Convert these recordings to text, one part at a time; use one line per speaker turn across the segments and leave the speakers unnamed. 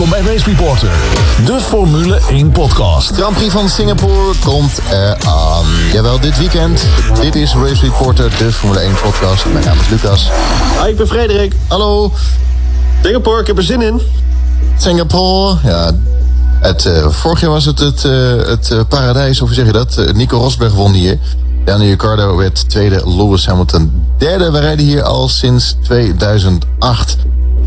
Welkom bij Race Reporter, de Formule 1 podcast.
Grand Prix van Singapore komt eraan. Jawel, dit weekend. Dit is Race Reporter, de Formule 1 podcast. Mijn naam is Lucas.
Hi, ik ben Frederik.
Hallo,
Singapore, ik heb er zin in.
Singapore. Ja, het, eh, vorig jaar was het het, eh, het eh, paradijs, of hoe zeg je dat? Nico Rosberg won hier. Daniel Ricciardo werd tweede, Lewis Hamilton derde. We rijden hier al sinds 2008.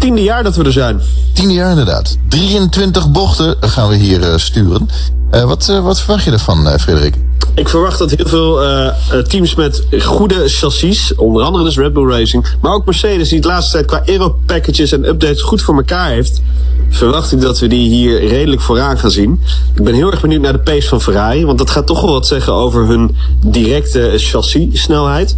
Tiende jaar dat we er zijn.
Tiende jaar inderdaad. 23 bochten gaan we hier eh, sturen. Eh, wat, eh, wat verwacht je ervan, Frederik?
Ik verwacht dat heel veel teams met goede chassis, onder andere dus Red Bull Racing, maar ook Mercedes, die het laatste tijd qua aero-packages en updates goed voor elkaar heeft, verwacht ik dat we die hier redelijk vooraan gaan zien. Ik ben heel erg benieuwd naar de pace van Ferrari, want dat gaat toch wel wat zeggen over hun directe chassis-snelheid.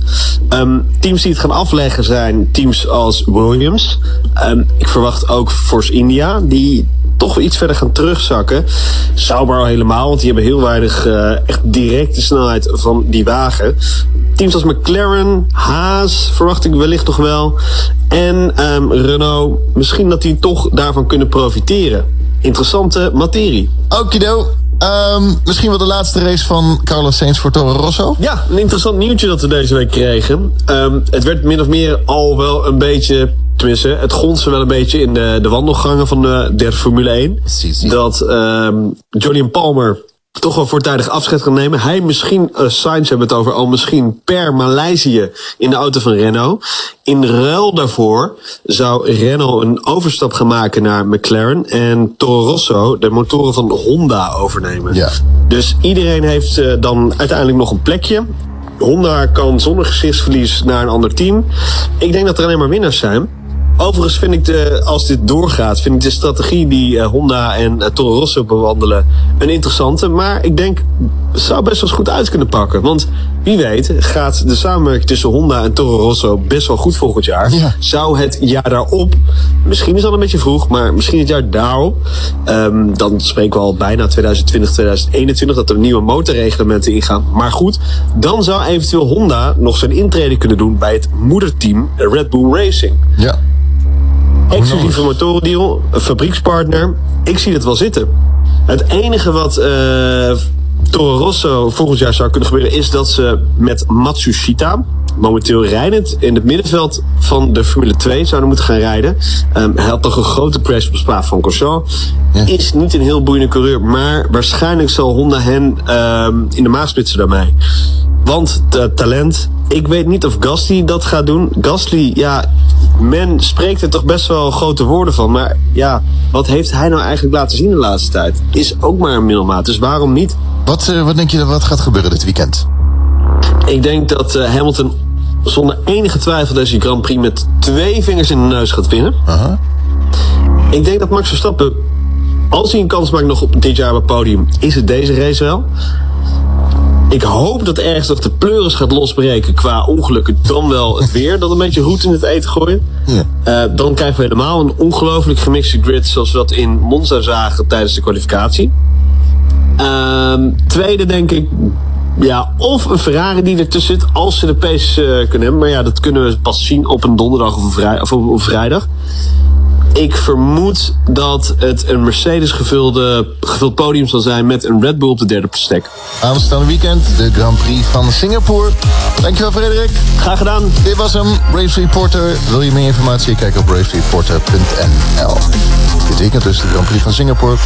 Ehm, teams die het gaan afleggen zijn teams als Williams. Ehm, ik verwacht ook Force India, die toch iets verder gaan terugzakken. Sauber al helemaal, want die hebben heel weinig eh, echt directe snelheid van die wagen. Teams als McLaren, Haas verwacht ik wellicht nog wel. En ehm, Renault, misschien dat die toch daarvan kunnen profiteren. Interessante materie.
Okido. Ehm misschien wel de laatste race van Carlos Sainz voor Toro Rosso.
Ja, een interessant nieuwtje dat we deze week kregen. Ehm, het werd min of meer al wel een beetje. Tenminste, het gonste wel een beetje in de, de wandelgangen van de derde Formule 1.
Precies.
Dat ehm Julian Palmer toch wel voortijdig afscheid kan nemen. Hij misschien, uh, Sainz hebben het over, al misschien per Maleisië in de auto van Renault. In ruil daarvoor zou Renault een overstap gaan maken naar McLaren. En Toro Rosso de motoren van Honda overnemen.
Ja.
Dus iedereen heeft eh, dan uiteindelijk nog een plekje. Honda kan zonder gezichtsverlies naar een ander team. Ik denk dat er alleen maar winnaars zijn. Overigens vind ik, de, als dit doorgaat, vind ik de strategie die eh, Honda en uh, Toro Rosso bewandelen een interessante. Maar ik denk, het zou best wel eens goed uit kunnen pakken. Want wie weet gaat de samenwerking tussen Honda en Toro Rosso best wel goed volgend jaar.
Ja.
Zou het jaar daarop, misschien is dat een beetje vroeg, maar misschien het jaar daarop, ehm, dan spreken we al bijna 2020, 2021, dat er nieuwe motorreglementen ingaan. Maar goed, dan zou eventueel Honda nog zijn intrede kunnen doen bij het moederteam Red Bull Racing.
Ja.
Exclusieve motorendeal, een fabriekspartner. Ik zie het wel zitten. Het enige wat eh Toro Rosso volgend jaar zou kunnen gebeuren... is dat ze met Matsushita, momenteel rijdend... in het middenveld van de Formule 2 zouden moeten gaan rijden. Ehm, hij had nog een grote crash op Spa van Corso. Is niet een heel boeiende coureur... maar waarschijnlijk zal Honda hen ehm, in de maag splitsen daarmee. Want de talent, ik weet niet of Gasly dat gaat doen. Gasly, ja, men spreekt er toch best wel grote woorden van. Maar ja, wat heeft hij nou eigenlijk laten zien de laatste tijd? Is ook maar een middelmaat, dus waarom niet?
Wat, eh, wat denk je dat wat gaat gebeuren dit weekend?
Ik denk dat eh, Hamilton zonder enige twijfel deze Grand Prix met twee vingers in de neus gaat winnen. Ik denk dat Max Verstappen, als hij een kans maakt nog op dit jaar op het podium, is het deze race wel. Ik hoop dat ergens nog de pleuris gaat losbreken qua ongelukken. Dan wel het weer dat een beetje roet in het eten gooien.
Ja.
Eh, dan krijgen we helemaal een ongelooflijk gemixte grid zoals we dat in Monza zagen tijdens de kwalificatie. Ehm, tweede denk ik, ja, of een Ferrari die ertussen zit als ze de pace eh, kunnen hebben. Maar ja, dat kunnen we pas zien op een donderdag of een, vrij, of een vrijdag. Ik vermoed dat het een Mercedes gevulde, gevuld podium zal zijn met een Red Bull op de derde stek.
Aanstaande weekend de Grand Prix van Singapore. Dankjewel Frederik.
Graag gedaan.
Dit was hem, Race Reporter. Wil je meer informatie? Kijk op racereporter.nl. Dit weekend dus de Grand Prix van Singapore.